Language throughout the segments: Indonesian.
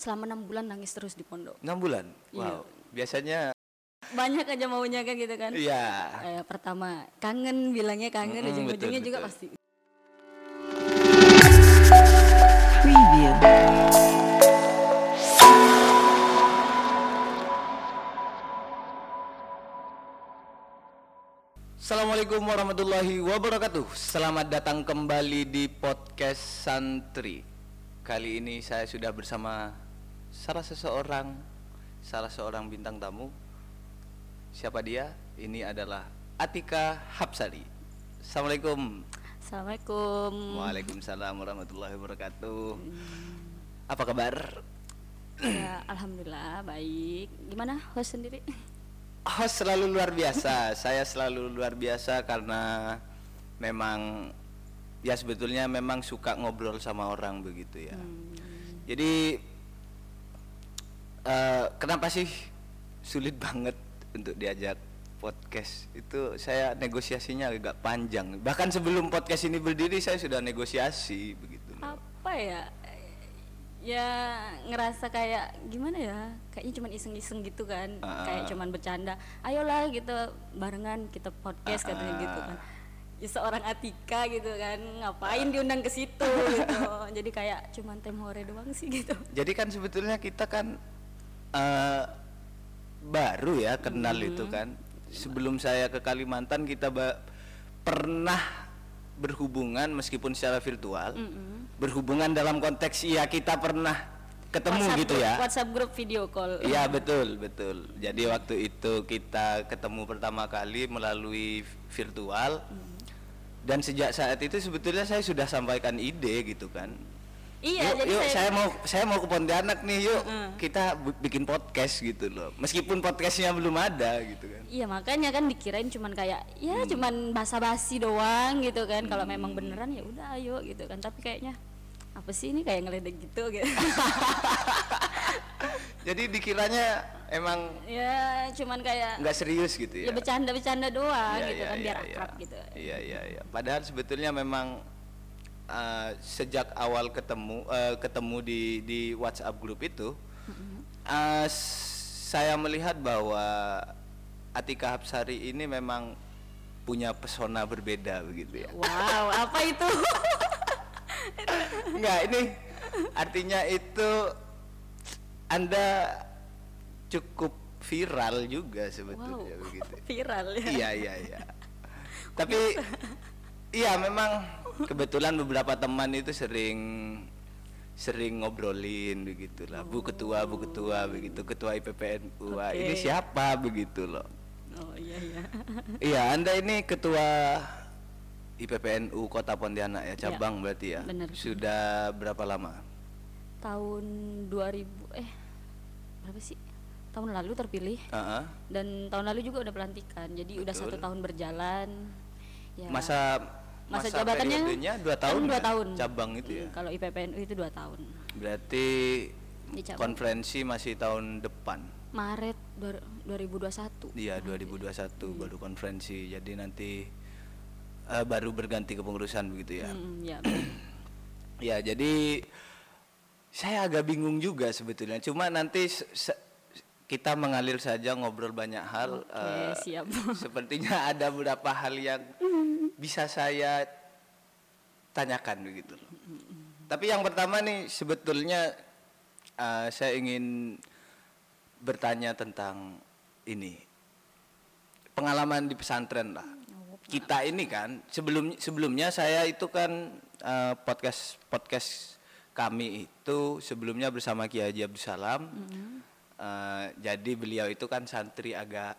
selama enam bulan nangis terus di pondok. Enam bulan. Iya. Wow. Biasanya Banyak aja maunya kan gitu kan. iya. Kayak pertama kangen bilangnya kangen, Mm-mm, ujung-ujungnya juga betul. pasti. Preview. Assalamualaikum warahmatullahi wabarakatuh. Selamat datang kembali di podcast Santri. Kali ini saya sudah bersama salah seseorang, salah seorang bintang tamu. Siapa dia? Ini adalah Atika Hapsari. Assalamualaikum. Assalamualaikum. Waalaikumsalam warahmatullahi wabarakatuh. Apa kabar? Ya, alhamdulillah baik. Gimana host sendiri? Oh selalu luar biasa. Saya selalu luar biasa karena memang ya sebetulnya memang suka ngobrol sama orang begitu ya. Jadi eh, kenapa sih sulit banget untuk diajak podcast? Itu saya negosiasinya agak panjang. Bahkan sebelum podcast ini berdiri saya sudah negosiasi begitu. loh. Apa ya? Ya ngerasa kayak gimana ya? Kayaknya cuman iseng-iseng gitu kan. Ah. Kayak cuman bercanda. Ayolah gitu barengan kita podcast katanya Ah. gitu kan. Ya, seorang Atika gitu kan ngapain diundang ke situ gitu. Jadi kayak cuman temore doang sih gitu. Jadi kan sebetulnya kita kan eh, baru ya kenal itu kan. Sebelum saya ke Kalimantan kita pernah berhubungan meskipun secara virtual. Berhubungan dalam konteks iya kita pernah ketemu WhatsApp gitu ya. WhatsApp grup video call. Iya betul betul. Jadi waktu itu kita ketemu pertama kali melalui virtual. Dan sejak saat itu sebetulnya saya sudah sampaikan ide gitu kan. Iya, yuk, jadi yuk, saya, saya mau saya mau ke Pontianak nih yuk kita bu- bikin podcast gitu loh meskipun podcastnya belum ada gitu kan Iya makanya kan dikirain cuman kayak ya Hmm. cuman basa-basi doang gitu kan. Kalau memang beneran ya udah ayo gitu kan. Tapi kayaknya apa sih ini kayak ngeledek gitu gitu. jadi dikiranya emang ya cuman kayak nggak serius gitu ya ya bercanda-bercanda doang Iya, gitu iya, kan iya, biar iya. akrab gitu. iya iya iya padahal sebetulnya memang uh, sejak awal ketemu uh, ketemu di di WhatsApp grup itu uh, saya melihat bahwa Atika Hapsari ini memang punya pesona berbeda begitu ya Wow, apa itu? Enggak, ini artinya itu Anda cukup viral juga wow, sebetulnya begitu. viral ya. Iya, iya, iya. Tapi iya memang kebetulan beberapa teman itu sering sering ngobrolin begitu lah. Bu ketua, bu ketua begitu, ketua IPPNU. Wah, ini siapa begitu loh. Oh iya iya. Iya, Anda ini ketua IPPNU Kota Pontianak ya, Iya, cabang berarti ya. benar. Sudah berapa lama? Tahun 2000 eh berapa sih? Tahun lalu terpilih Heeh. dan tahun lalu juga udah pelantikan. Jadi udah satu Betul. tahun berjalan. Ya. Masa masa, jabatannya periodenya dua kan tahun. dua ya? tahun. Cabang itu ya. Hmm, Kalau IPPNU itu dua tahun. Berarti konferensi masih tahun depan. Maret dua- 2021. Iya, 2021 baru konferensi. Jadi nanti eh, baru berganti kepengurusan begitu ya. Hmm, ya. Ya, jadi saya agak bingung juga sebetulnya. Cuma nanti se- kita mengalir saja ngobrol banyak hal. Oke, eh, siap. Sepertinya ada beberapa hal yang bisa saya tanyakan begitu loh. Tapi yang pertama nih sebetulnya eh, saya ingin bertanya tentang ini pengalaman di pesantren lah. Kita ini kan sebelum sebelumnya saya itu kan eh, podcast podcast kami itu sebelumnya bersama Kiai Haji Abdul Salam. Eh, jadi beliau itu kan santri agak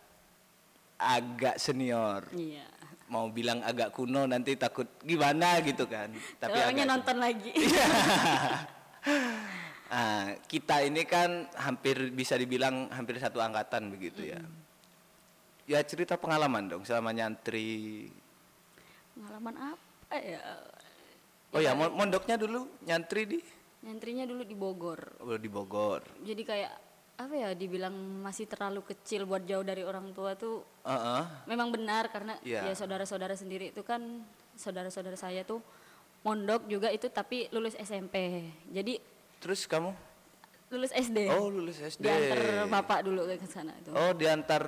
agak senior. Iya. Mau bilang agak kuno nanti takut gimana gitu kan. Tapi agak nonton lagi. Ah, kita ini kan hampir bisa dibilang hampir satu angkatan begitu ya. Ya cerita pengalaman dong selama nyantri. Pengalaman apa ya? Oh ya, mon- mondoknya dulu nyantri di Nyantrinya dulu di Bogor. oh, di Bogor. Jadi kayak apa ya dibilang masih terlalu kecil buat jauh dari orang tua tuh Heeh. memang benar karena Iya. ya saudara-saudara sendiri itu kan saudara-saudara saya tuh mondok juga itu tapi lulus SMP. Jadi Terus kamu lulus SD. Oh, lulus SD. Diantar bapak dulu ke sana itu. Oh, diantar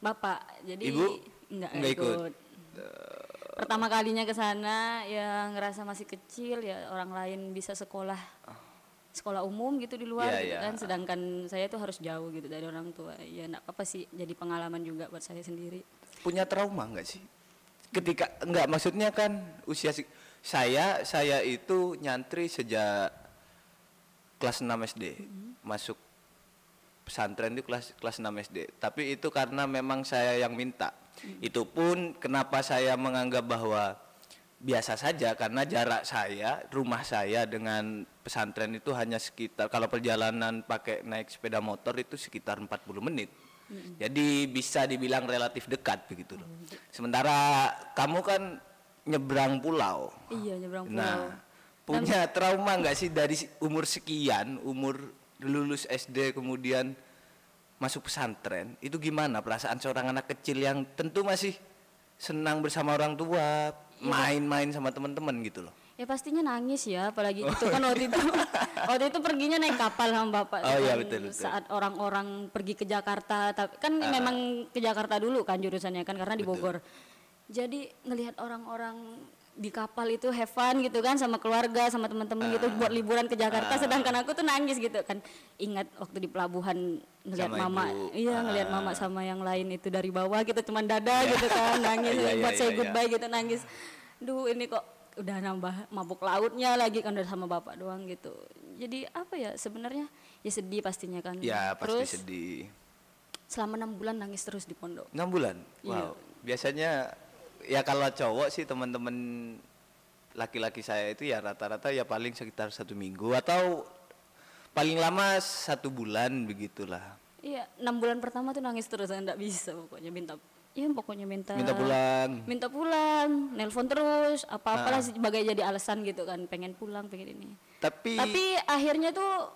Bapak. Jadi Ibu? enggak, Enggak ikut? ikut. Pertama kalinya ke sana ya ngerasa masih kecil ya orang lain bisa sekolah sekolah umum gitu di luar Iya, gitu iya. kan sedangkan saya tuh harus jauh gitu dari orang tua ya enggak apa-apa sih jadi pengalaman juga buat saya sendiri punya trauma nggak sih? Ketika enggak maksudnya kan usia si- saya saya itu nyantri sejak kelas 6 SD. Masuk pesantren itu kelas kelas 6 SD. Tapi itu karena memang saya yang minta. Itu pun kenapa saya menganggap bahwa biasa saja karena jarak saya, rumah saya dengan pesantren itu hanya sekitar kalau perjalanan pakai naik sepeda motor itu sekitar 40 menit. Jadi bisa dibilang relatif dekat begitu loh. Sementara kamu kan nyebrang pulau. iya nyebrang pulau Nah, punya trauma nggak sih dari umur sekian, umur lulus SD kemudian masuk pesantren, itu gimana perasaan seorang anak kecil yang tentu masih senang bersama orang tua. Main-main sama teman-teman gitu loh. Ya pastinya nangis ya, apalagi itu kan waktu itu waktu itu perginya naik kapal sama bapak Oh, iya, kan, betul, betul. saat orang-orang pergi ke Jakarta, tapi kan memang ke Jakarta dulu kan jurusannya kan karena di Bogor. Jadi ngelihat orang-orang di kapal itu have fun gitu kan sama keluarga sama teman-teman gitu buat liburan ke Jakarta sedangkan aku tuh nangis gitu kan ingat waktu di pelabuhan ngelihat Sama mama ibu. iya ngelihat mama sama yang lain itu dari bawah gitu cuman dada gitu kan nangis Iya, iya, buat iya, say iya. goodbye gitu nangis duh ini kok udah nambah mabuk lautnya lagi kan udah sama bapak doang gitu jadi apa ya sebenarnya ya sedih pastinya kan Ya pasti terus sedih. selama enam bulan nangis terus di pondok Enam bulan. Iya. Wow. Biasanya ya kalau cowok sih teman-teman laki-laki saya itu ya rata-rata ya paling sekitar satu minggu atau paling lama satu bulan begitulah. iya enam bulan pertama tuh nangis terus saya nggak bisa pokoknya minta ya pokoknya minta Minta pulang. minta pulang nelpon terus apa apalah Ah. sebagai jadi alasan gitu kan pengen pulang pengen ini Tapi, tapi akhirnya tuh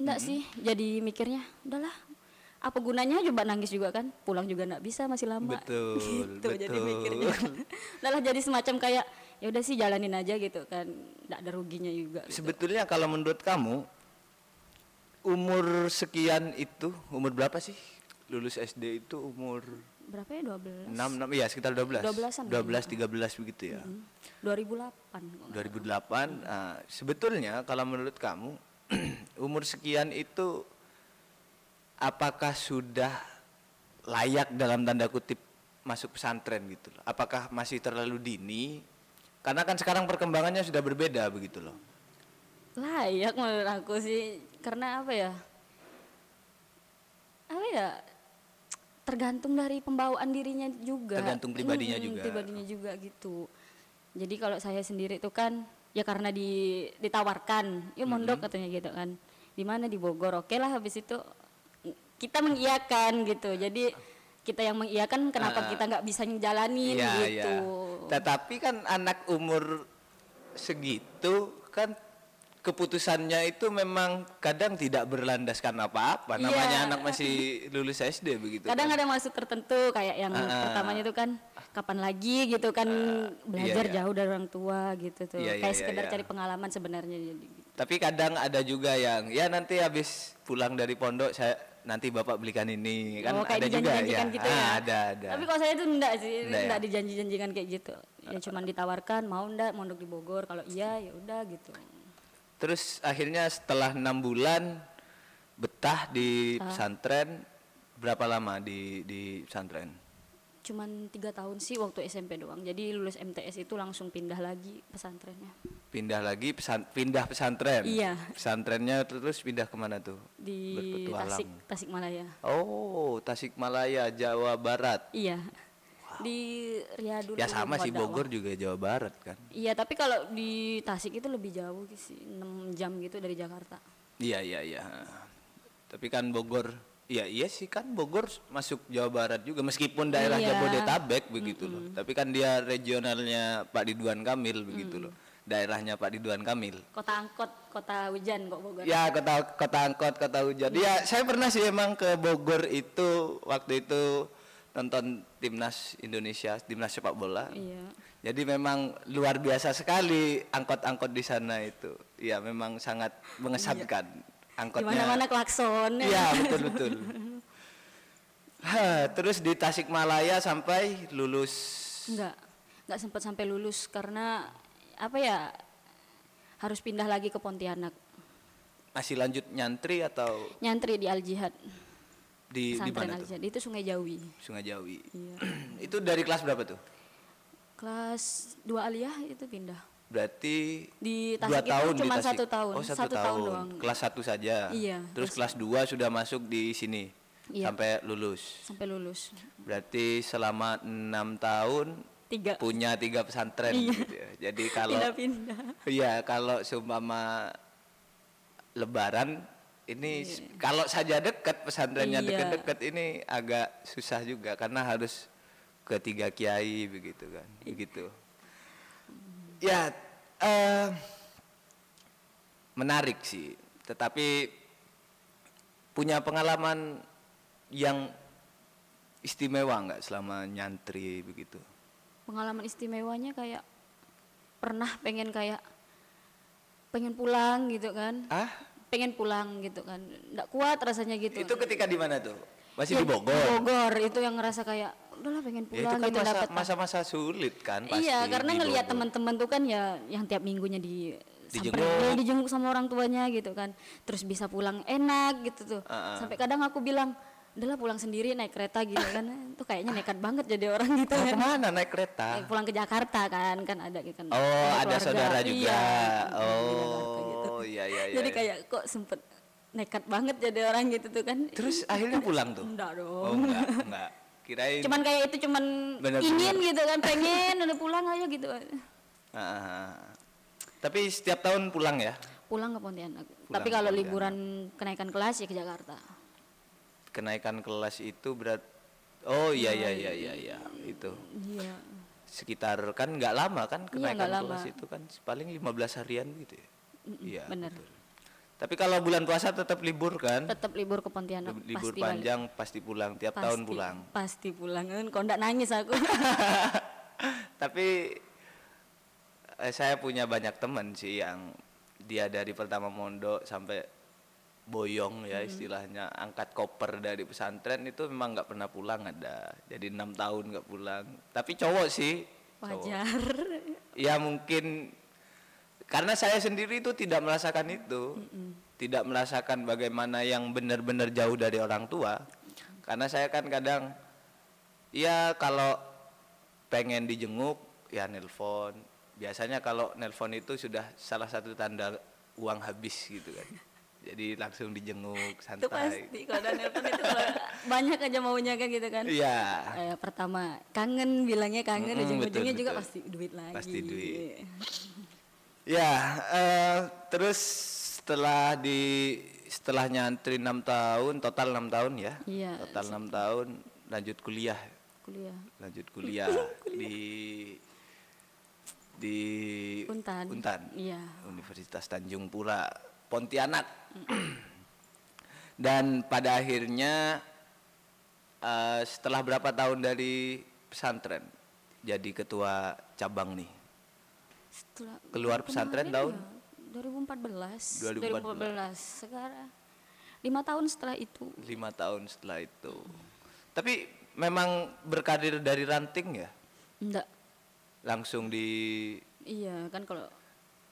enggak sih jadi mikirnya udahlah apa gunanya coba nangis juga kan pulang juga enggak bisa masih lama Betul, gitu jadi betul. mikirnya udahlah jadi semacam kayak ya udah sih jalanin aja gitu kan enggak ada ruginya juga gitu. sebetulnya kalau menurut kamu umur sekian itu umur berapa sih lulus SD itu umur berapa ya 12 6 6 ya sekitar 12. 12-an 12 13 begitu ya. Hmm. 2008 kok nggak 2008 ah, sebetulnya kalau menurut kamu umur sekian itu apakah sudah layak dalam tanda kutip masuk pesantren gitu loh? Apakah masih terlalu dini? Karena kan sekarang perkembangannya sudah berbeda begitu loh. Layak menurut aku sih karena apa ya? Apa ya? Tergantung dari pembawaan dirinya juga. Tergantung pribadinya Mm, juga. pribadinya juga gitu. Jadi kalau saya sendiri itu kan ya karena di ditawarkan yuk mondok katanya gitu kan. Di mana? Di Bogor. Oke lah habis itu kita mengiyakan gitu jadi kita yang mengiyakan kenapa kita nggak bisa jalanin Iya, gitu iya. Tetapi kan anak umur segitu kan keputusannya itu memang kadang tidak berlandaskan apa-apa. Iya. Namanya anak masih lulus SD begitu. kadang kan. ada masuk tertentu kayak yang Ah. pertamanya itu kan kapan lagi gitu kan belajar iya. jauh dari orang tua gitu tuh Iya, iya, kayak iya, sekedar iya. cari pengalaman sebenarnya jadi gitu. Tapi kadang ada juga yang ya nanti habis pulang dari pondok saya nanti bapak belikan ini kan oh, kayak ada juga ya. gitu ya Ah, ada ada. tapi kalau saya tuh enggak sih Enggak enggak, ya? dijanji-janjikan kayak gitu ya cuman ditawarkan mau enggak mondok di Bogor kalau iya ya udah gitu Terus akhirnya setelah enam bulan betah di Ah. pesantren berapa lama di di pesantren? Cuman tiga tahun sih waktu SMP doang. Jadi lulus MTS itu langsung pindah lagi pesantrennya. Pindah lagi pesan pindah pesantren? Iya. pesantrennya terus pindah ke mana tuh? Di Berpetualang. Tasik Tasikmalaya. Oh Tasikmalaya Jawa Barat. Iya. Di Riyadul ya sama sih. Bogor juga Jawa Barat kan? Iya, tapi kalau di Tasik itu lebih jauh sih, 6 jam gitu dari Jakarta. iya iya iya. Tapi kan Bogor iya iya sih kan Bogor masuk Jawa Barat juga meskipun daerah Iya. Jabodetabek begitu loh tapi kan dia regionalnya Pak Ridwan Kamil begitu loh daerahnya Pak Ridwan Kamil Kota angkot, kota hujan kok Bogor. Ya kota kota angkot kota hujan. Ya saya pernah sih emang ke Bogor itu waktu itu nonton timnas Indonesia timnas sepak bola. Iya. Jadi memang luar biasa sekali angkot-angkot di sana itu. Ya memang sangat mengesankan. Di angkotnya mana-mana klakson. Iya betul betul. Terus di Tasikmalaya sampai lulus. Enggak, enggak sempat sampai lulus karena apa ya? Harus pindah lagi ke Pontianak. Masih lanjut nyantri atau Nyantri di Al Jihad. di di mana Al tuh? Jihad. Itu Sungai Jawi. Sungai Jawi. Iya. itu dari kelas berapa tuh? Kelas 2 aliyah itu pindah. Berarti Di dua itu tahun di cuma Tasik. satu tahun. Oh satu, Satu tahun tahun. doang. Kelas satu saja. Iya, Terus kelas 2 sudah masuk di sini Iya. sampai lulus. Sampai lulus. Berarti selama enam tahun Tiga. punya tiga pesantren Iya. gitu ya. Jadi kalau Pindah-pindah. Iya, kalau seumpama lebaran ini s- kalau saja dekat pesantrennya Iya. dekat-dekat ini agak susah juga karena harus ke tiga kiai begitu kan. Begitu. Ya, eh, menarik sih. Tetapi punya pengalaman yang istimewa nggak selama nyantri begitu? Pengalaman istimewanya kayak pernah pengen kayak pengen pulang gitu kan. Ah, Pengen pulang gitu kan. Nggak kuat rasanya gitu. itu ketika di mana tuh? Masih Ya, di Bogor. Bogor itu yang ngerasa kayak udahlah pengen Ya, itu pulang kan gitu masa, dapat masa-masa sulit kan pasti Iya, karena ngelihat teman-teman tuh kan ya yang tiap minggunya di Dijenguk. samperin, dijenguk sama orang tuanya gitu kan. Terus bisa pulang enak gitu tuh. Ah, ah. Sampai kadang aku bilang, "Udahlah pulang sendiri naik kereta gitu kan." Itu kayaknya nekat banget jadi orang gitu kan. ke mana naik kereta? Naik pulang ke Jakarta kan, kan ada kan. Oh, ada saudara juga. Iya, Jakarta gitu. Oh, iya iya iya. Jadi iya. kayak kok sempet nekat banget jadi orang gitu tuh kan. Terus akhirnya pulang tuh? Enggak Oh, dong. enggak, enggak. Kirain cuman kayak itu cuman Bener-bener. ingin gitu kan pengen udah pulang aja gitu Ah, ah. Tapi setiap tahun pulang ya? pulang ke Pontianak Pulang tapi kalau Pontianak. liburan kenaikan kelas ya ke Jakarta Kenaikan kelas itu berat Oh iya iya iya iya iya itu. iya Sekitar kan nggak lama kan kenaikan nggak lama. kelas itu kan paling 15 harian gitu ya. Iya. bener. betul. Tapi kalau bulan puasa tetap libur kan? tetap libur ke Pontianak Lib- libur pasti balik. panjang pasti pulang tiap Pasti, tahun pulang. pasti pulang kan kok nggak nangis aku Tapi eh, saya punya banyak teman sih yang dia dari pertama mondok sampai boyong Hmm. ya istilahnya angkat koper dari pesantren itu memang nggak pernah pulang ada. Jadi enam tahun nggak pulang. Tapi cowok sih. cowok. wajar Ya mungkin karena saya sendiri itu tidak merasakan itu, tidak merasakan bagaimana yang benar-benar jauh dari orang tua. Karena saya kan kadang, ya kalau pengen dijenguk, ya nelpon. Biasanya kalau nelpon itu sudah salah satu tanda uang habis gitu kan. Jadi langsung dijenguk itu santai. pasti kalau ada nelpon itu kalau banyak aja maunya kan gitu kan Iya. Eh, pertama kangen bilangnya kangen Mm-mm, ujung-ujungnya betul, juga pasti duit lagi Pasti duit. Ya, eh, terus setelah di setelah nyantri enam tahun, total enam tahun ya. Iya. Total enam tahun, lanjut kuliah, kuliah lanjut kuliah di di Untan. Untan, iya Universitas Tanjung Pura, Pontianak. Dan pada akhirnya eh, setelah berapa tahun dari pesantren jadi ketua cabang nih? Setelah Keluar pesantren tahun? ya? 2014. 2014. Sekarang lima tahun setelah itu. lima tahun setelah itu. Tapi memang berkarir dari ranting ya, Enggak. langsung di Iya kan kalau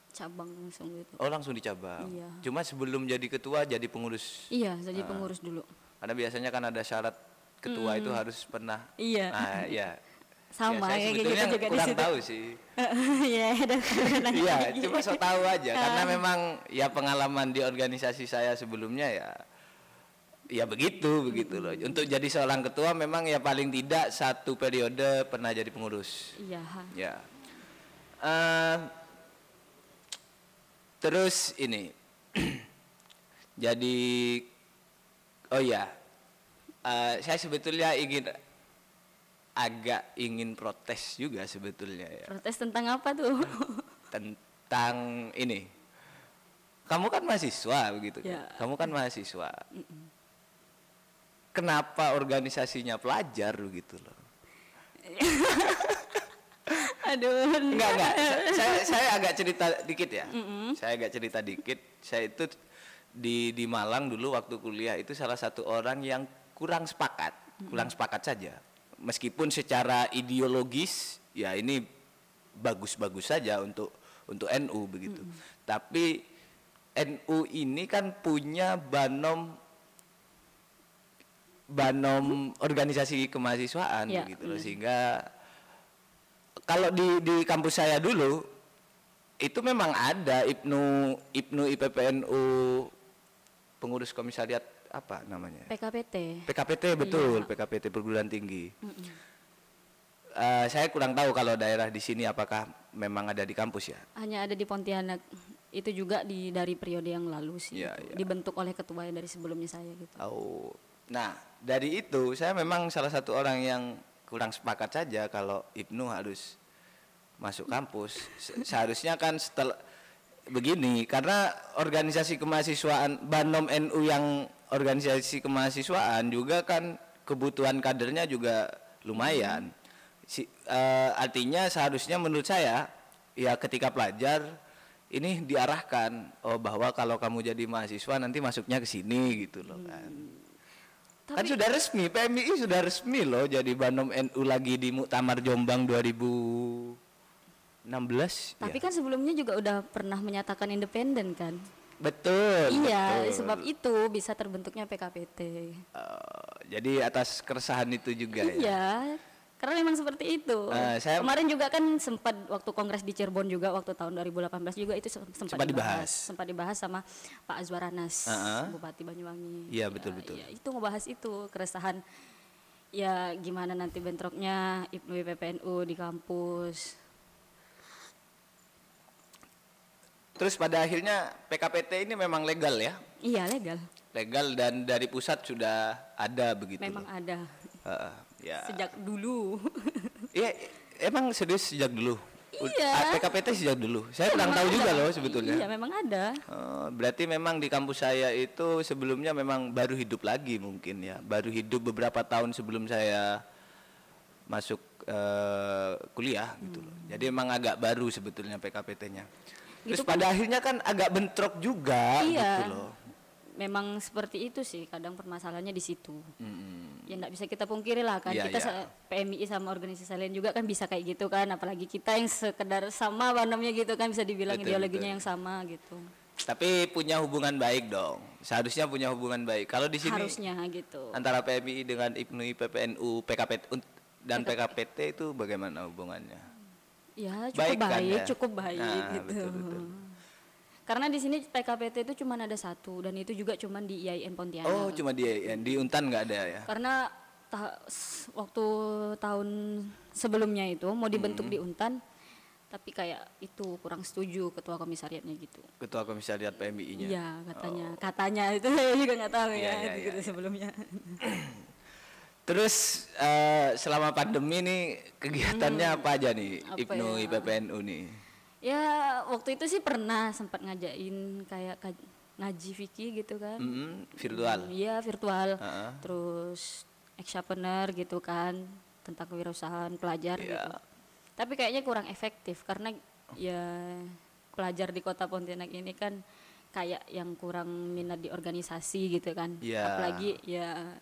cabang langsung gitu. oh langsung di cabang. Iya. Cuma sebelum jadi ketua jadi pengurus. Iya jadi pengurus dulu. Karena biasanya kan ada syarat ketua itu harus pernah. Iya. Nah, ya. Sama Ya, saya kayak gitu juga di kurang situ. tahu sih. Iya dan Iya, cuma so tahu aja karena memang ya pengalaman di organisasi saya sebelumnya ya ya begitu begitu loh. Untuk jadi seorang ketua memang ya paling tidak satu periode pernah jadi pengurus. Iya. Ya. Eh, terus ini. Jadi oh ya. eh, saya sebetulnya ingin agak ingin protes juga sebetulnya ya Protes tentang apa tuh? tentang ini. Kamu kan mahasiswa begitu kan? Ya. Kamu kan mahasiswa. Kenapa organisasinya pelajar begitu loh? Aduh. Enggak enggak. Sa- Saya saya agak cerita dikit ya. Saya agak cerita dikit. Saya itu di di Malang dulu waktu kuliah itu salah satu orang yang kurang sepakat, kurang sepakat saja. Meskipun secara ideologis ya ini bagus-bagus saja untuk untuk NU begitu. Tapi NU ini kan punya banom banom organisasi kemahasiswaan Ya, begitu loh. Sehingga kalau di di kampus saya dulu itu memang ada Ibnu Ibnu IPPNU pengurus komisariat apa namanya PKPT. PKPT betul PKPT perguruan tinggi Eh, saya kurang tahu kalau daerah di sini apakah memang ada di kampus ya Hanya ada di Pontianak. Itu juga di dari periode yang lalu sih. Iya, itu. iya. Dibentuk oleh ketua yang dari sebelumnya saya gitu. Oh, nah dari itu saya memang salah satu orang yang kurang sepakat saja kalau Ibnu harus masuk kampus. Se- Seharusnya kan setelah begini karena organisasi kemahasiswaan Banom NU yang organisasi kemahasiswaan juga kan kebutuhan kadernya juga lumayan. Si, eh, artinya seharusnya menurut saya ya ketika pelajar ini diarahkan oh bahwa kalau kamu jadi mahasiswa nanti masuknya ke sini gitu loh kan. Kan Tapi- sudah resmi PMI sudah resmi loh jadi Banom NU lagi di Muktamar Jombang 2016. Tapi ya. kan sebelumnya juga udah pernah menyatakan independen kan? Betul. iya, betul. sebab itu bisa terbentuknya PKPT. Eh, jadi atas keresahan itu juga ya. Iya, karena memang seperti itu. Eh, saya- Kemarin juga kan sempat waktu kongres di Cirebon juga waktu tahun 2018 juga itu sem- sempat, Sempat dibahas. Sempat dibahas sama Pak Azwar Anas, Uh-uh. Bupati Banyuwangi. Iya, betul, betul. Iya, itu ngebahas itu keresahan ya gimana nanti bentroknya IPNU PPNU di kampus. Terus pada akhirnya PKPT ini memang legal ya. Iya, legal. Legal dan dari pusat sudah ada begitu. Memang loh. ada Heeh, ya. sejak dulu. Iya, emang serius sejak dulu. Iya. PKPT sejak dulu. Saya kurang Memang tahu juga ada. loh sebetulnya. Iya, memang ada. Oh, berarti memang di kampus saya itu sebelumnya memang baru hidup lagi mungkin ya. Baru hidup beberapa tahun sebelum saya masuk eh, kuliah gitu loh. Jadi memang agak baru sebetulnya PKPT-nya. Terus kan- pada akhirnya kan agak bentrok juga Iya. gitu loh. Memang seperti itu sih kadang permasalahannya di situ. Ya enggak bisa kita pungkiri lah kan Iya, kita iya. se- PMI sama organisasi lain juga kan bisa kayak gitu kan apalagi kita yang sekedar sama bandamnya gitu kan bisa dibilang Betul, ideologinya betul. yang sama gitu. Tapi punya hubungan baik dong. Seharusnya punya hubungan baik. Kalau di sini Harusnya gitu. antara PMI dengan IPNU, PPNU, dan PKPT itu bagaimana hubungannya? Ya cukup Baik baik, kan ya? cukup baik Nah, gitu. betul, betul. Karena di sini PKPT itu cuma ada satu dan itu juga cuma di IAIN Pontianak. Oh, cuma dia yang di Untan nggak ada ya? Karena ta- waktu tahun sebelumnya itu mau dibentuk Hmm. di Untan, tapi kayak itu kurang setuju ketua komisariatnya gitu. Ketua Komisariat PMI-nya. Iya katanya, katanya itu saya juga nggak tahu Iya, ya iya, gitu iya, sebelumnya. Terus eh, selama pandemi nih kegiatannya apa aja nih Hmm. Apa IPNU ya? IPPNU nih? ya waktu itu sih pernah sempat ngajain kayak ngaji fikih gitu kan. Virtual. Hmm, Iya virtual. Heeh. Terus examiner gitu kan tentang kewirausahaan pelajar Iya. gitu. Tapi kayaknya kurang efektif karena ya pelajar di kota Pontianak ini kan kayak yang kurang minat di organisasi gitu kan. Iya. Apalagi ya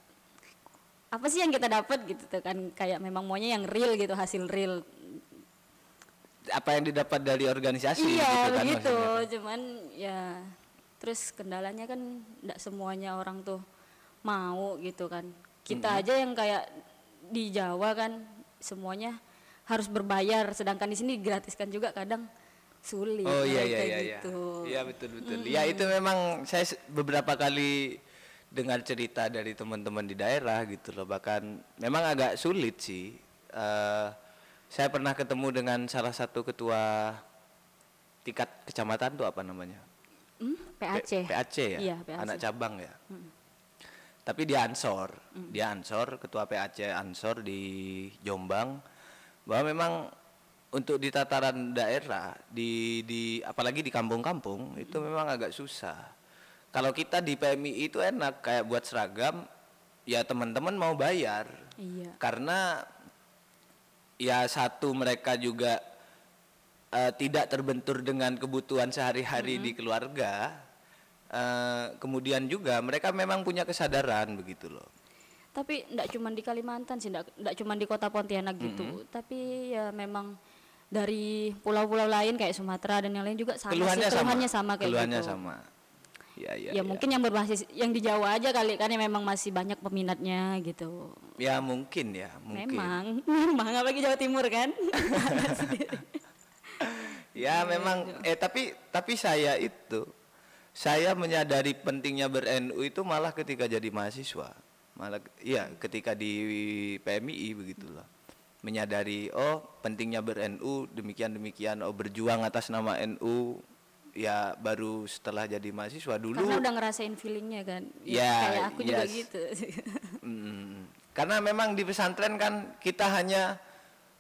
apa sih yang kita dapat gitu tuh kan kayak memang maunya yang real gitu hasil real. Apa yang didapat dari organisasi iya gitu kan begitu. maksudnya? Cuman ya terus kendalanya kan tidak semuanya orang tuh mau gitu kan. Kita aja yang kayak di Jawa kan semuanya harus berbayar sedangkan di sini digratiskan juga kadang sulit Oh iya iya kayak iya iya. gitu. Iya betul betul. Ya itu memang saya beberapa kali dengar cerita dari teman-teman di daerah gitu loh bahkan memang agak sulit sih. Eh, saya pernah ketemu dengan salah satu ketua tingkat kecamatan tuh apa namanya? Hmm, PAC. P- PAC ya, Iya, PAC. anak cabang ya. Tapi dia ansor, dia ansor, ketua PAC ansor di Jombang, bahwa memang untuk di tataran daerah, di di apalagi di kampung-kampung itu memang agak susah. Kalau kita di PMI itu enak kayak buat seragam, ya teman-teman mau bayar, Iya. karena ya satu mereka juga eh, tidak terbentur dengan kebutuhan sehari-hari di keluarga Eh, kemudian juga mereka memang punya kesadaran begitu loh. Tapi enggak cuma di Kalimantan sih, enggak, enggak cuma di kota Pontianak gitu. Mm-hmm. Tapi ya memang dari pulau-pulau lain kayak Sumatera dan yang lain juga sama keluhannya sih, sama. keluhannya sama kayak keluhannya gitu. sama. Ya, ya, ya, mungkin yang berbasis yang di Jawa aja kali kan yang memang masih banyak peminatnya gitu. Ya mungkin ya, mungkin. Memang, memang apalagi Jawa Timur kan. Ya memang eh tapi tapi saya itu saya menyadari pentingnya ber-NU itu malah ketika jadi mahasiswa. Malah iya ketika di PMI begitulah. Menyadari oh pentingnya ber-NU demikian demikian oh berjuang atas nama NU ya baru setelah jadi mahasiswa dulu. Karena udah ngerasain feelingnya kan. Ya, kayak aku juga yes. gitu. Mm, karena memang di pesantren kan kita hanya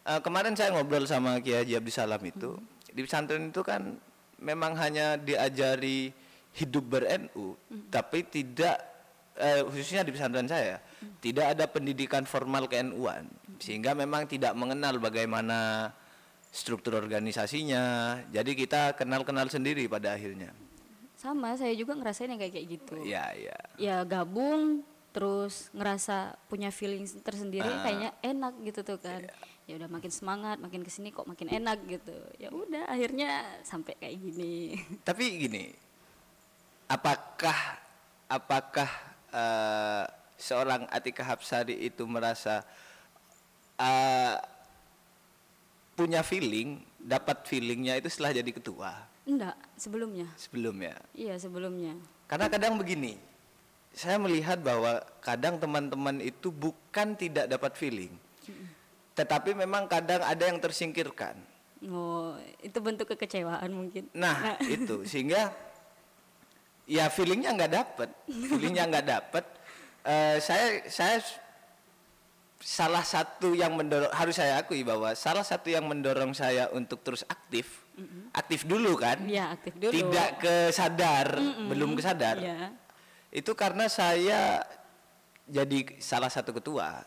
eh, kemarin saya ngobrol sama Kiai Haji Abdi Salam itu di pesantren itu kan memang hanya diajari hidup ber-NU tapi tidak eh, khususnya di pesantren saya tidak ada pendidikan formal ke-NU-an sehingga memang tidak mengenal bagaimana struktur organisasinya jadi kita kenal-kenal sendiri pada akhirnya Sama, saya juga ngerasain yang kayak kayak gitu. ya ya Ya gabung terus ngerasa punya feeling tersendiri Ah. kayaknya enak gitu tuh kan. Iya. Ya udah makin semangat, makin ke sini kok makin enak gitu. Ya udah akhirnya sampai kayak gini. Tapi gini, apakah apakah eh, seorang Atika Hapsari itu merasa eh, punya feeling, dapat feelingnya itu setelah jadi ketua Enggak, sebelumnya. sebelumnya? Iya, sebelumnya. Karena kadang begini, saya melihat bahwa kadang teman-teman itu bukan tidak dapat feeling, tetapi memang kadang ada yang tersingkirkan. Oh, itu bentuk kekecewaan mungkin. Nah itu sehingga ya feelingnya nggak dapet, feelingnya nggak dapet. Eh, saya saya salah satu yang mendorong harus saya akui bahwa salah satu yang mendorong saya untuk terus aktif, aktif dulu kan, Iya, aktif dulu. tidak kesadar, belum kesadar. Iya. Itu karena saya jadi salah satu ketua.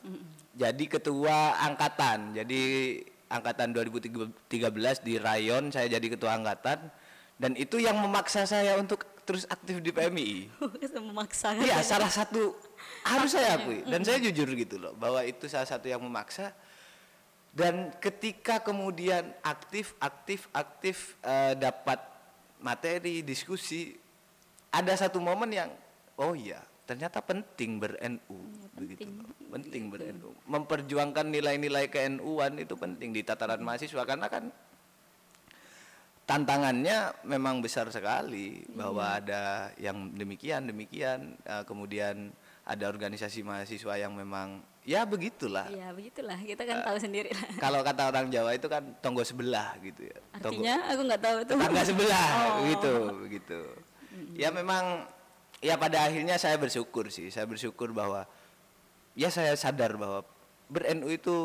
Jadi ketua angkatan. Jadi angkatan 2013 di rayon saya jadi ketua angkatan dan itu yang memaksa saya untuk terus aktif di PMI. Memaksa. Iya, salah satu harus saya akui. Dan saya jujur gitu loh bahwa itu salah satu yang memaksa. Dan ketika kemudian aktif aktif aktif eh, dapat materi diskusi ada satu momen yang oh iya ternyata penting ber-NU begitu loh. penting ber-NU memperjuangkan nilai-nilai ke-NU-an itu penting di tataran mahasiswa karena kan tantangannya memang besar sekali bahwa ada yang demikian demikian eh, kemudian ada organisasi mahasiswa yang memang ya begitulah Iya, begitulah. Kita kan tahu sendiri lah. kalau kata orang Jawa itu kan tonggo sebelah gitu ya Tonggo- Artinya aku nggak tahu tuh. tetangga sebelah Oh. begitu begitu ya memang ya pada akhirnya saya bersyukur sih saya bersyukur bahwa ya saya sadar bahwa ber-NU itu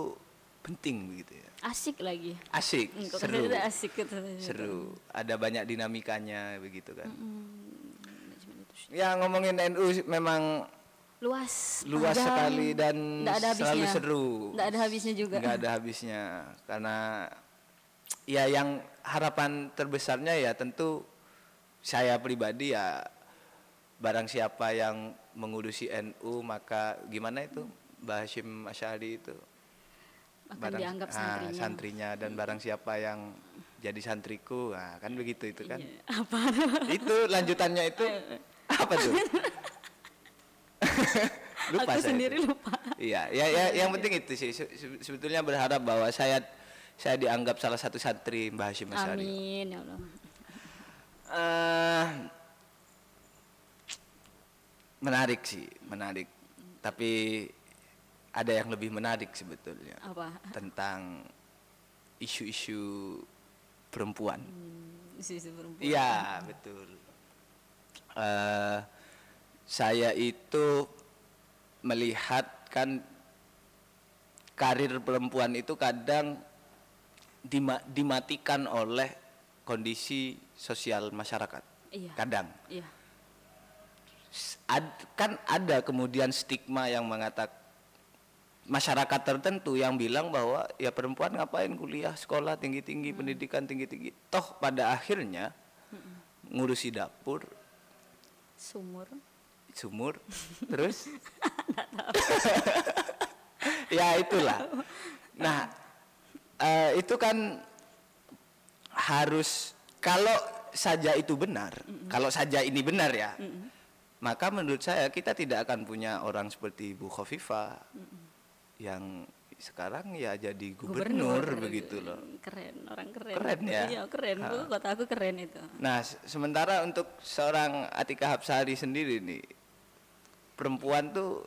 penting begitu ya Asik lagi. asik Hmm, kok seru asik gitu. seru ada banyak dinamikanya begitu kan Hmm, ya ngomongin NU memang Luas. luas panjang, sekali dan ada selalu seru Nggak ada habisnya juga. nggak ada habisnya karena ya yang harapan terbesarnya ya tentu saya pribadi ya barang siapa yang mengurusi NU maka gimana itu Mbah Hashim Asyari itu Akan dianggap ah, santrinya. santrinya dan barang siapa yang jadi santriku nah kan begitu itu kan Iya. Apa? itu lanjutannya itu apa tuh lupa aku saya sendiri itu. lupa. Iya, ya, ya yang penting itu sih. Se- se- Sebetulnya berharap bahwa saya saya dianggap salah satu santri Mbah Hashim Asyari. Amin ya Allah. Eh, menarik sih, menarik. Tapi ada yang lebih menarik sebetulnya Apa? tentang isu-isu perempuan. Isu-isu perempuan. Iya, betul. Eh, saya itu melihat kan karir perempuan itu kadang dima- dimatikan oleh kondisi sosial masyarakat. Iya. Kadang Iya. Ad- kan ada kemudian stigma yang mengatakan masyarakat tertentu yang bilang bahwa ya perempuan ngapain kuliah sekolah tinggi tinggi pendidikan tinggi tinggi toh pada akhirnya ngurusi dapur Sumur. Sumur terus? Ya itulah. Nah eh, itu kan harus kalau saja itu benar kalau saja ini benar ya maka menurut saya kita tidak akan punya orang seperti Bu Khofifah yang sekarang ya jadi gubernur, begitu loh. Keren, orang keren. Keren ya? Iya, keren. Bu, kota aku keren itu. Nah, se- sementara untuk seorang Atika Hapsari sendiri nih, perempuan tuh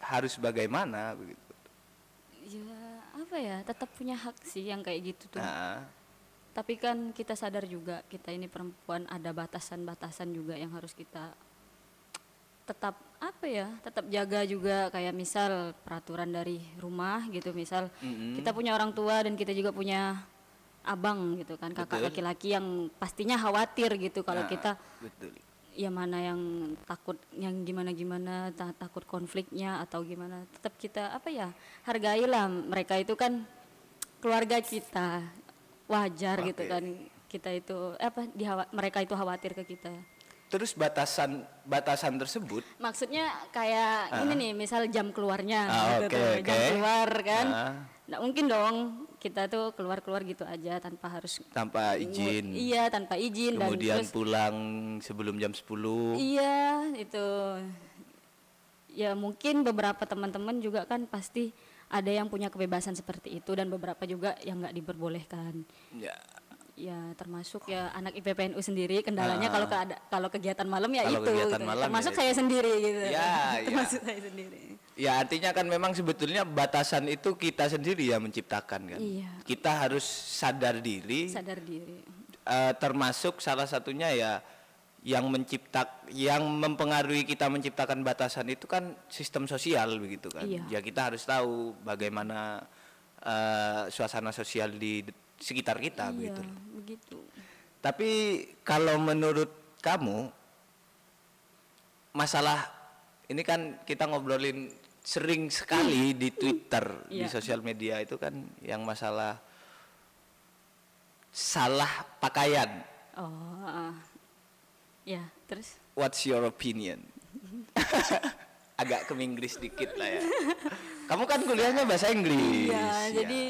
harus bagaimana begitu. Ya, apa ya? Tetap punya hak sih yang kayak gitu tuh. Nah, Tapi kan kita sadar juga kita ini perempuan ada batasan-batasan juga yang harus kita tetap apa ya tetap jaga juga kayak misal peraturan dari rumah gitu misal Mm-mm. kita punya orang tua dan kita juga punya abang gitu kan kakak laki-laki yang pastinya khawatir gitu kalau nah, kita betul. Ya mana yang takut yang gimana gimana ta- takut konfliknya atau gimana tetap kita apa ya hargailah mereka itu kan keluarga kita wajar gitu Oke. kan kita itu eh, apa dihawa- mereka itu khawatir ke kita Terus batasan batasan tersebut, maksudnya kayak ini nih misal jam keluarnya Ah, gitu oke, tuh, jam oke. keluar kan Ah. nggak mungkin dong kita tuh keluar keluar gitu aja tanpa harus tanpa izin, iya tanpa izin kemudian dan terus pulang sebelum jam 10. Iya, itu. Ya mungkin beberapa teman-teman juga kan pasti ada yang punya kebebasan seperti itu dan beberapa juga yang nggak diperbolehkan. Ya, Ya termasuk ya anak IPPNU sendiri kendalanya kalau ke ada kalau kegiatan malam ya Ah. Kalau itu. kegiatan gitu. malam termasuk ya saya sendiri gitu. Ya, ya. termasuk saya sendiri. ya artinya kan memang sebetulnya batasan itu kita sendiri yang menciptakan kan. Iya. Kita harus sadar diri, Sadar diri. Eh, termasuk salah satunya ya yang menciptak yang mempengaruhi kita menciptakan batasan itu kan sistem sosial begitu kan Iya. ya kita harus tahu bagaimana eh, suasana sosial di sekitar kita iya, begitu begitu. tapi kalau menurut kamu masalah ini kan kita ngobrolin sering sekali di Twitter di Iya. sosial media itu kan yang masalah salah pakaian Oh, ah. ya terus What's your opinion? Agak ke Inggris dikit lah ya. Kamu kan kuliahnya bahasa Inggris. Iya, ya. jadi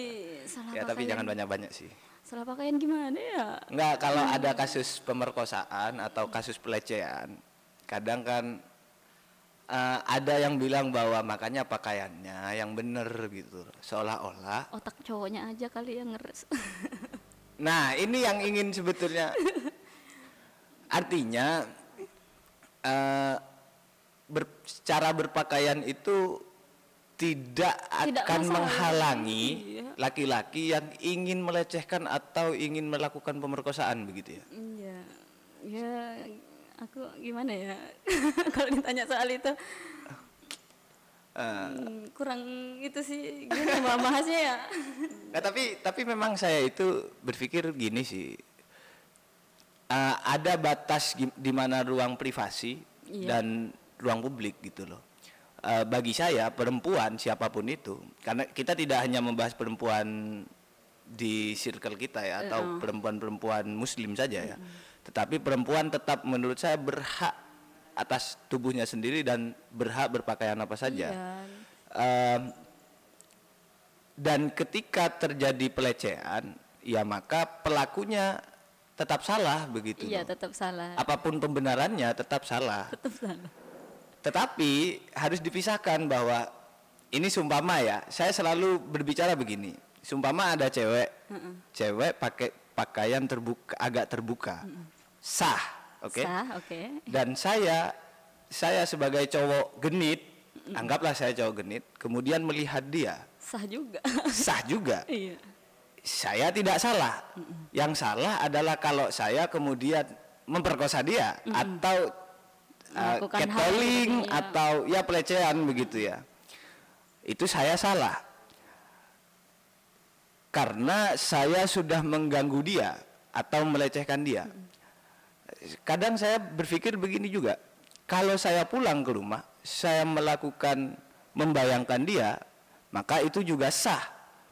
salah Ya tapi jangan banyak-banyak sih. Salah pakaian gimana ya? Enggak, kalau ada kasus pemerkosaan atau kasus pelecehan, kadang kan eh, ada yang bilang bahwa makanya pakaiannya yang bener gitu. Seolah-olah. Otak cowoknya aja kali yang ngeres. Nah, ini yang ingin sebetulnya artinya eh ber- cara berpakaian itu tidak Tidak akan masalah. menghalangi Iya. laki-laki yang ingin melecehkan atau ingin melakukan pemerkosaan begitu ya. Iya, ya aku gimana ya kalau ditanya soal itu Eh, hmm, kurang itu sih gimana mau bahasnya ya Nah, tapi tapi memang saya itu berpikir gini sih. Eh, ada batas di mana ruang privasi Iya. dan ruang publik gitu loh. Eh, bagi saya perempuan siapa pun itu, karena kita tidak hanya membahas perempuan di circle kita ya atau perempuan-perempuan muslim saja ya. Tetapi perempuan tetap menurut saya berhak atas tubuhnya sendiri dan berhak berpakaian apa saja. Iya. Em, dan ketika terjadi pelecehan, ya maka pelakunya tetap salah begitu. iya tetap salah Apa pun pembenarannya tetap salah. tetap salah Tetapi harus dipisahkan bahwa ini sumpama ya. Saya selalu berbicara begini. Sumpama ada cewek, cewek pakai pakaian terbuka agak terbuka, sah, oke? sah oke Dan saya saya sebagai cowok genit, anggaplah saya cowok genit, kemudian melihat dia sah juga sah juga. iya Saya tidak salah. Yang salah adalah kalau saya kemudian memperkosa dia atau uh, catcalling ya. atau ya pelecehan begitu ya. Itu saya salah. Karena saya sudah mengganggu dia atau melecehkan dia. Kadang saya berpikir begini juga. Kalau saya pulang ke rumah, saya melakukan membayangkan dia, maka itu juga sah.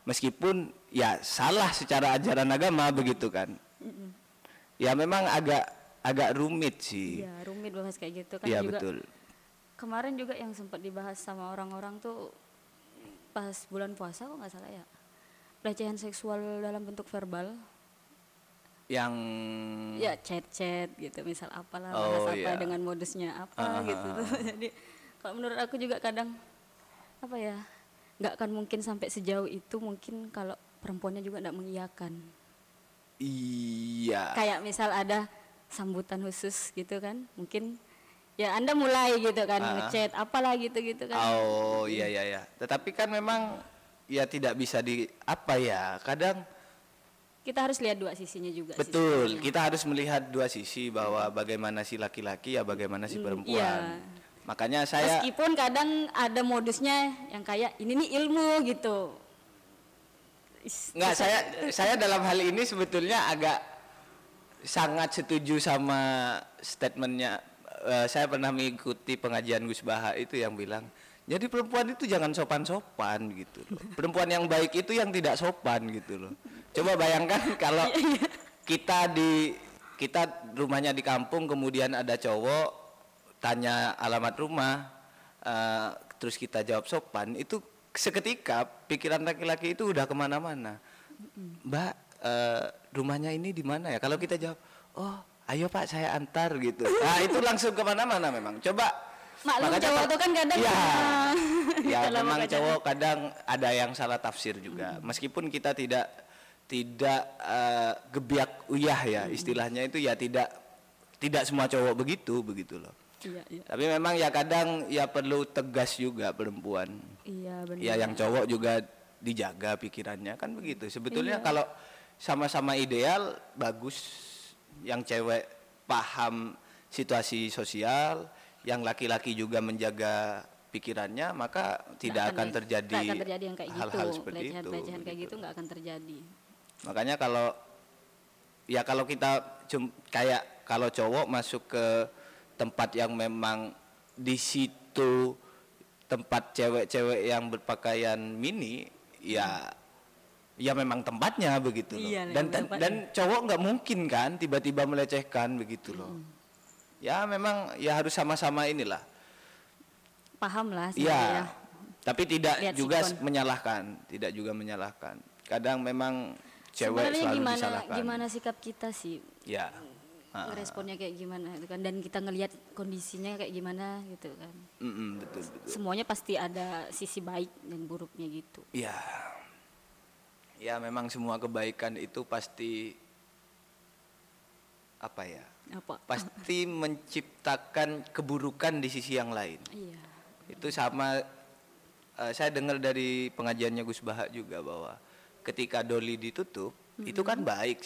Meskipun ya salah secara ajaran agama begitu kan. Ya memang agak agak rumit sih. Iya, rumit bahas kayak gitu kan Iya juga. betul. Kemarin juga yang sempat dibahas sama orang-orang tuh pas bulan puasa kok nggak salah ya. Pelecehan seksual dalam bentuk verbal. Yang Ya chat-chat gitu, misal apalah. Oh, bahas apa iya. dengan modusnya apa Ah, gitu ah, tuh. Jadi kalau menurut aku juga kadang apa ya nggak akan mungkin sampai sejauh itu mungkin kalau perempuannya juga nggak mengiyakan. iya. kayak misal ada sambutan khusus gitu kan mungkin ya anda mulai gitu kan Ah. ngechat apalah gitu gitu kan Oh iya iya iya. Tetapi kan memang ya tidak bisa di apa ya? Kadang kita harus lihat dua sisinya juga betul. sebenarnya. Kita harus melihat dua sisi bahwa bagaimana si laki-laki ya bagaimana si Mm, perempuan. iya. Makanya saya meskipun kadang ada modusnya yang kayak ini nih ilmu gitu Is- nggak saya saya dalam hal ini sebetulnya agak sangat setuju sama statementnya. Eh, saya pernah mengikuti pengajian Gus Baha itu yang bilang jadi perempuan itu jangan sopan-sopan gitu loh. Perempuan yang baik itu yang tidak sopan gitu loh. Coba bayangkan kalau kita di kita rumahnya di kampung kemudian ada cowok tanya alamat rumah eh, terus kita jawab sopan itu seketika pikiran laki-laki itu udah ke mana-mana mbak eh, rumahnya ini di mana ya? Kalau kita jawab oh ayo pak saya antar gitu. Nah itu langsung ke mana-mana memang. Coba. Maklum makanya cowok tuh kan kadang Iya. ya. Kalau memang cowok kadang ada yang salah tafsir juga. Meskipun kita tidak tidak eh, gebiak uyah ya istilahnya itu ya tidak tidak semua cowok begitu begitu loh. Iya iya. Tapi memang ya kadang ya perlu tegas juga perempuan. Iya benar ya yang cowok juga dijaga pikirannya kan begitu. Sebetulnya Iya. kalau sama-sama ideal bagus. Yang cewek paham situasi sosial yang laki-laki juga menjaga pikirannya maka tidak akan, terjadi akan terjadi yang kayak hal-hal gitu. seperti pelecehan itu pelecehan kayak begitu. gitu. nggak akan terjadi. Makanya kalau ya kalau kita cum- kayak kalau cowok masuk ke tempat yang memang di situ tempat cewek-cewek yang berpakaian mini ya ya memang tempatnya begitu loh Iya, dan dan, tempatnya. dan cowok nggak mungkin kan tiba-tiba melecehkan begitu loh ya memang ya harus sama-sama inilah paham lah Iya, sebenarnya. tapi tidak Lihat juga sikon. menyalahkan, tidak juga menyalahkan. Kadang memang cewek sebenarnya selalu gimana disalahkan. gimana sikap kita sih Ya, Ah, responnya kayak gimana gitu kan dan kita ngelihat kondisinya kayak gimana gitu kan mm-mm, betul betul. semuanya pasti ada sisi baik dan buruknya gitu Ya, ya memang semua kebaikan itu pasti apa ya? apa Pasti menciptakan keburukan di sisi yang lain. iya itu sama eh, saya dengar dari pengajiannya Gus Baha juga bahwa ketika doli ditutup itu kan baik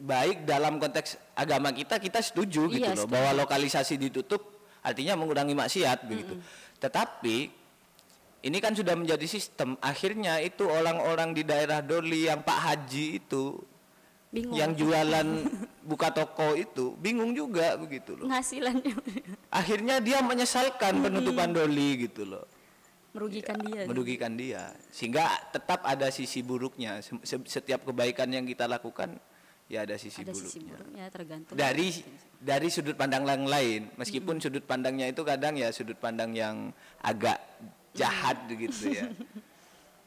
baik dalam konteks agama kita kita setuju gitu Iya, loh setuju. bahwa lokalisasi ditutup artinya mengurangi maksiat begitu tetapi ini kan sudah menjadi sistem. Akhirnya itu orang-orang di daerah doli yang Pak Haji itu bingung. yang jualan buka toko itu bingung juga begitu loh. Penghasilannya. Akhirnya dia menyesalkan penutupan doli gitu loh. Merugikan dia. merugikan dia. Sehingga tetap ada sisi buruknya. Se- se- setiap kebaikan yang kita lakukan ya ada sisi ada sisi buruknya. buruknya tergantung dari dari sudut pandang yang lain. Meskipun sudut pandangnya itu kadang ya sudut pandang yang agak jahat gitu ya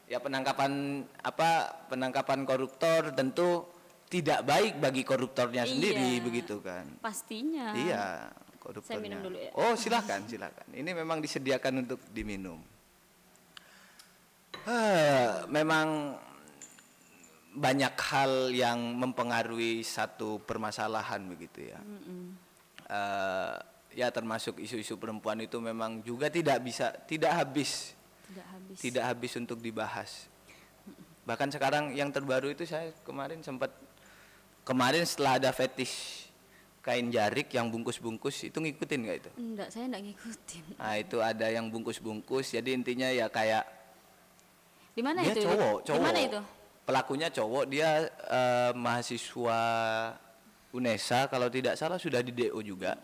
ya penangkapan apa penangkapan koruptor tentu tidak baik bagi koruptornya sendiri Iya. begitu kan pastinya Iya, koruptornya. minum dulu ya. Oh, silakan, silakan. Ini memang disediakan untuk diminum. Ah, memang banyak hal yang mempengaruhi satu permasalahan begitu ya. Eh, ya termasuk isu-isu perempuan itu memang juga tidak bisa tidak habis tidak habis tidak habis untuk dibahas. Bahkan sekarang yang terbaru itu saya kemarin sempat kemarin setelah ada fetish kain jarik yang bungkus-bungkus itu ngikutin nggak itu? enggak saya enggak ngikutin Nah itu ada yang bungkus-bungkus jadi intinya ya kayak di mana itu cowok, di cowok. mana itu Pelakunya cowok dia eh, mahasiswa UNESA kalau tidak salah sudah di DO juga.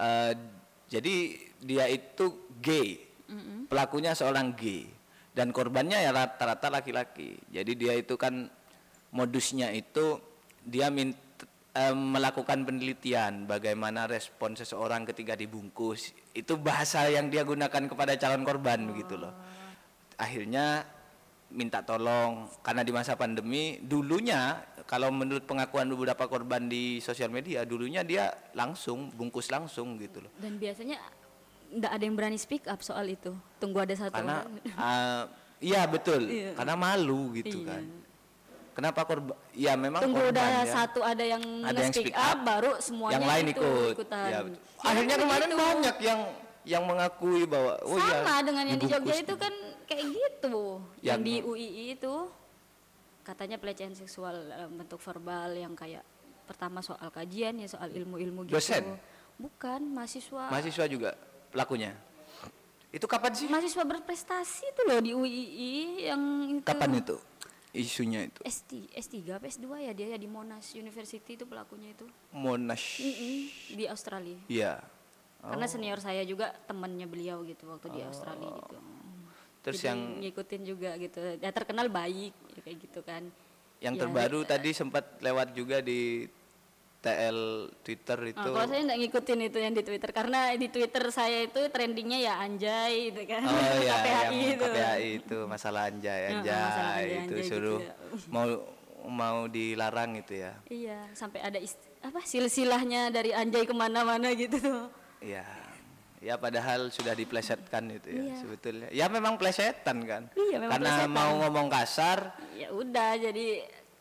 Eh, jadi dia itu gay. Pelakunya seorang gay dan korbannya ya rata-rata laki-laki. Jadi dia itu kan modusnya itu dia minta em, melakukan penelitian bagaimana respon seseorang ketika dibungkus. Itu bahasa yang dia gunakan kepada calon korban begitu loh. Akhirnya minta tolong karena di masa pandemi dulunya kalau menurut pengakuan beberapa korban di sosial media dulunya dia langsung bungkus langsung gitu loh. Dan biasanya nggak ada yang berani speak up soal itu. Tunggu ada satu Karena orang. eh, iya betul, Iya. karena malu gitu Iya. kan. Kenapa korban? Ya memang Tunggu korban udah ya. satu ada yang Ada yang speak up, up, baru semuanya yang lain itu ikut. ikutan. Ya, betul. Ya, Akhirnya kemarin banyak yang yang mengakui bahwa oh ya sama dengan yang di Jogja itu kan kayak gitu yang, Yang- di UII itu katanya pelecehan seksual dalam bentuk verbal yang kayak pertama soal kajian ya soal ilmu-ilmu gitu Dosen? bukan mahasiswa mahasiswa juga pelakunya. Itu kapan sih? mahasiswa berprestasi itu loh di UII yang itu Kapan itu isunya itu? S3, S3 apa S2 ya dia ya di Monash University itu pelakunya itu Monash. Mm-mm, di Australia Iya. karena senior saya juga temannya beliau gitu waktu di Australia gitu Terus Jadi yang ngikutin juga gitu ya terkenal baik ya kayak gitu kan yang Ya, terbaru eh, tadi sempat lewat juga di TL Twitter itu. Nah, kalau saya nggak ngikutin itu yang di Twitter karena di Twitter saya itu trendingnya ya anjay gitu kan Oh iya, KPHI yang itu KPHI itu masalah anjay, anjay, masalah anjay, itu anjay gitu suruh ya. mau mau dilarang itu ya. iya sampai ada ist- apa silsilahnya dari anjay ke mana-mana gitu Iya. Ya padahal sudah diplesetkan itu ya Iya. sebetulnya. Ya memang plesetan kan. Iya, memang Karena plesetan. mau ngomong kasar ya udah jadi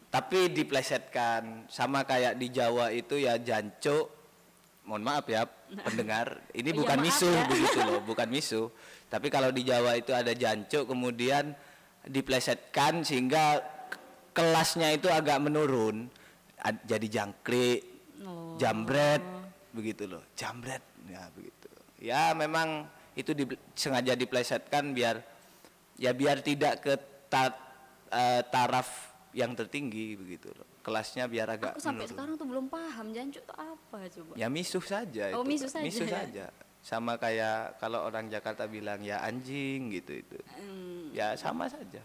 tapi diplesetkan sama kayak di Jawa itu ya janco. Mohon maaf ya pendengar, ini Iya, bukan maaf misuh ya. begitu loh, bukan misuh. Tapi kalau di Jawa itu ada janco kemudian diplesetkan sehingga kelasnya itu agak menurun. Ad- Jadi jangkrik, oh, jambret begitu loh jambret ya begitu ya memang itu di, sengaja diplesetkan biar ya biar tidak ke ta- eh, taraf yang tertinggi begitu. Loh kelasnya biar agak aku sampai menurun. sekarang tuh belum paham jancu itu apa coba? Ya misuh saja Oh, itu, misuh saja misuh ya? saja. Sama kayak kalau orang Jakarta bilang ya anjing gitu itu. Hmm, ya sama saja.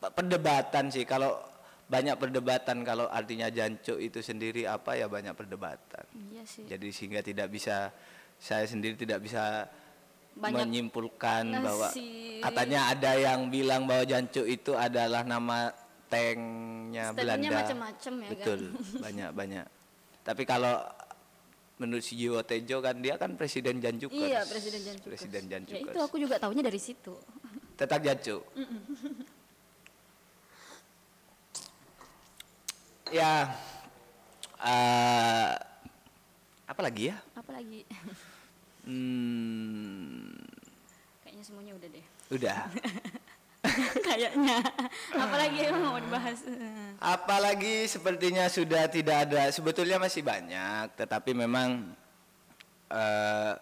Perdebatan sih kalau banyak perdebatan kalau artinya jancu itu sendiri apa ya banyak perdebatan. Iya sih. Jadi sehingga tidak bisa saya sendiri tidak bisa Banyak menyimpulkan bahwa ngasih- katanya ada yang bilang bahwa jancu itu adalah nama tanknya Belanda. macam-macam ya kan? Betul, banyak banyak. Tapi kalau menurut si Jiwo Tejo kan dia kan presiden Janjukers. iya presiden jancu Presiden ya itu aku juga taunya dari situ Tetap Jancu. ya eh, apa lagi ya? Apalagi Hmm, kayaknya semuanya udah deh udah. kayaknya apalagi yang mau dibahas Apalagi sepertinya sudah tidak ada, sebetulnya masih banyak, tetapi memang eh,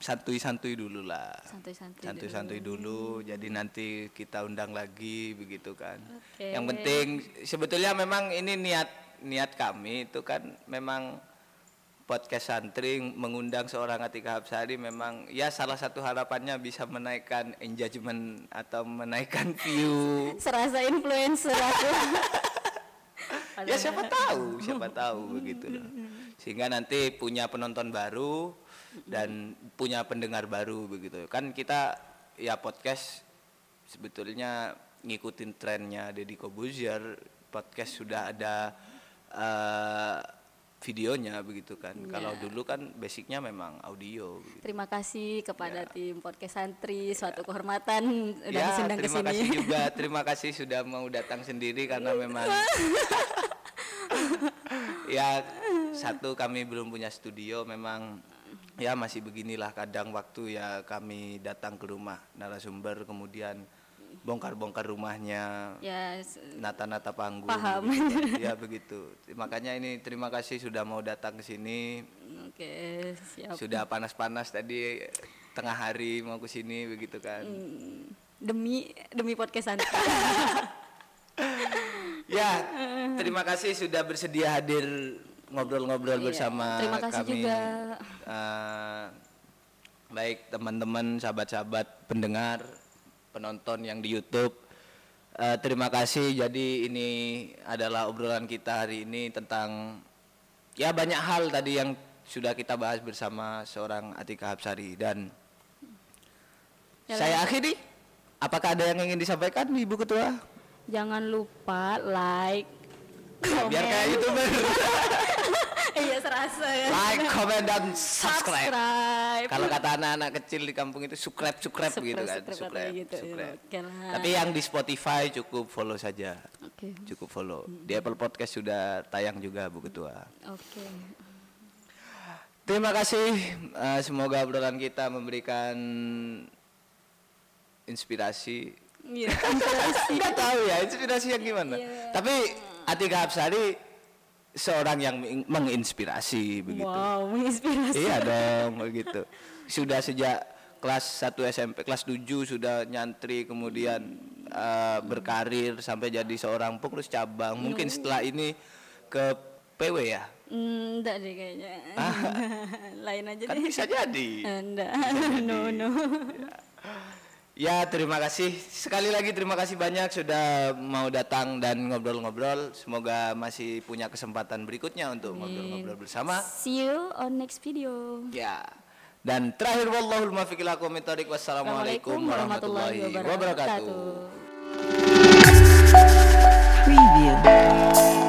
santuy-santuy dulu lah. santuy-santuy Santuy-santuy dulu, jadi nanti kita undang lagi begitu kan. Oke. Yang penting sebetulnya memang ini niat niat kami itu kan memang podcast santri mengundang seorang Atika Hapsari memang ya salah satu harapannya bisa menaikkan engagement atau menaikkan view. Serasa influencer aku. Ya siapa tahu siapa tahu begitu. Loh sehingga nanti punya penonton baru dan punya pendengar baru begitu. Kan kita ya podcast sebetulnya ngikutin trennya Deddy Kobuzier. Podcast sudah ada eh, videonya begitu kan. Kalau dulu kan basicnya memang audio begitu. terima kasih kepada tim podcast santri suatu kehormatan udah ya disundang ke terima sini. kasih juga. Terima kasih sudah mau datang sendiri karena memang ya satu kami belum punya studio memang ya masih beginilah kadang waktu ya kami datang ke rumah narasumber kemudian bongkar-bongkar rumahnya ya nata-nata panggung Paham. begitu kan. ya begitu makanya ini terima kasih sudah mau datang ke sini oke siap sudah panas-panas tadi tengah hari mau ke sini begitu kan Hmm, demi demi podcast santri Ya, terima kasih sudah bersedia hadir ngobrol-ngobrol Iya, bersama terima kasih kami. juga. Eh, baik teman-teman, sahabat-sahabat pendengar, penonton yang di YouTube. Eh, terima kasih. Jadi ini adalah obrolan kita hari ini tentang ya banyak hal tadi yang sudah kita bahas bersama seorang Atika Hapsari dan Ya saya akhiri. Apakah ada yang ingin disampaikan Ibu Ketua? Jangan lupa like, Biar kayak youtuber. iya serasa ya. like, comment dan subscribe. Subscribe. Kalau kata anak-anak kecil di kampung itu subscribe, subscribe, Subscribe, gitu kan. subscribe Subscribe, gitu, ya. subscribe. Oke lah. Tapi yang di Spotify cukup follow saja. Oke. Cukup follow. Di Apple Podcast sudah tayang juga Bu Ketua. Oke. Terima kasih. eh, semoga obrolan kita memberikan inspirasi. Iya. Enggak tahu ya, inspirasi yang gimana. Iya. Tapi Atika Hapsari seorang yang meng- menginspirasi begitu. Wow, menginspirasi. Iya dong, begitu. Sudah sejak kelas 1 SMP, kelas 7 sudah nyantri kemudian eh, berkarir sampai jadi seorang pengurus cabang. Mungkin setelah ini ke PW ya. Hmm, enggak deh kayaknya. Lain aja Kan deh. bisa jadi. Enggak. no, no. Ya terima kasih sekali lagi terima kasih banyak sudah mau datang dan ngobrol-ngobrol. Semoga masih punya kesempatan berikutnya untuk ngobrol-ngobrol bersama. See you on next video. Ya. Dan terakhir wallahul muwaffiq ila aqwamit thoriq. Wassalamualaikum warahmatullahi wabarakatuh. Preview.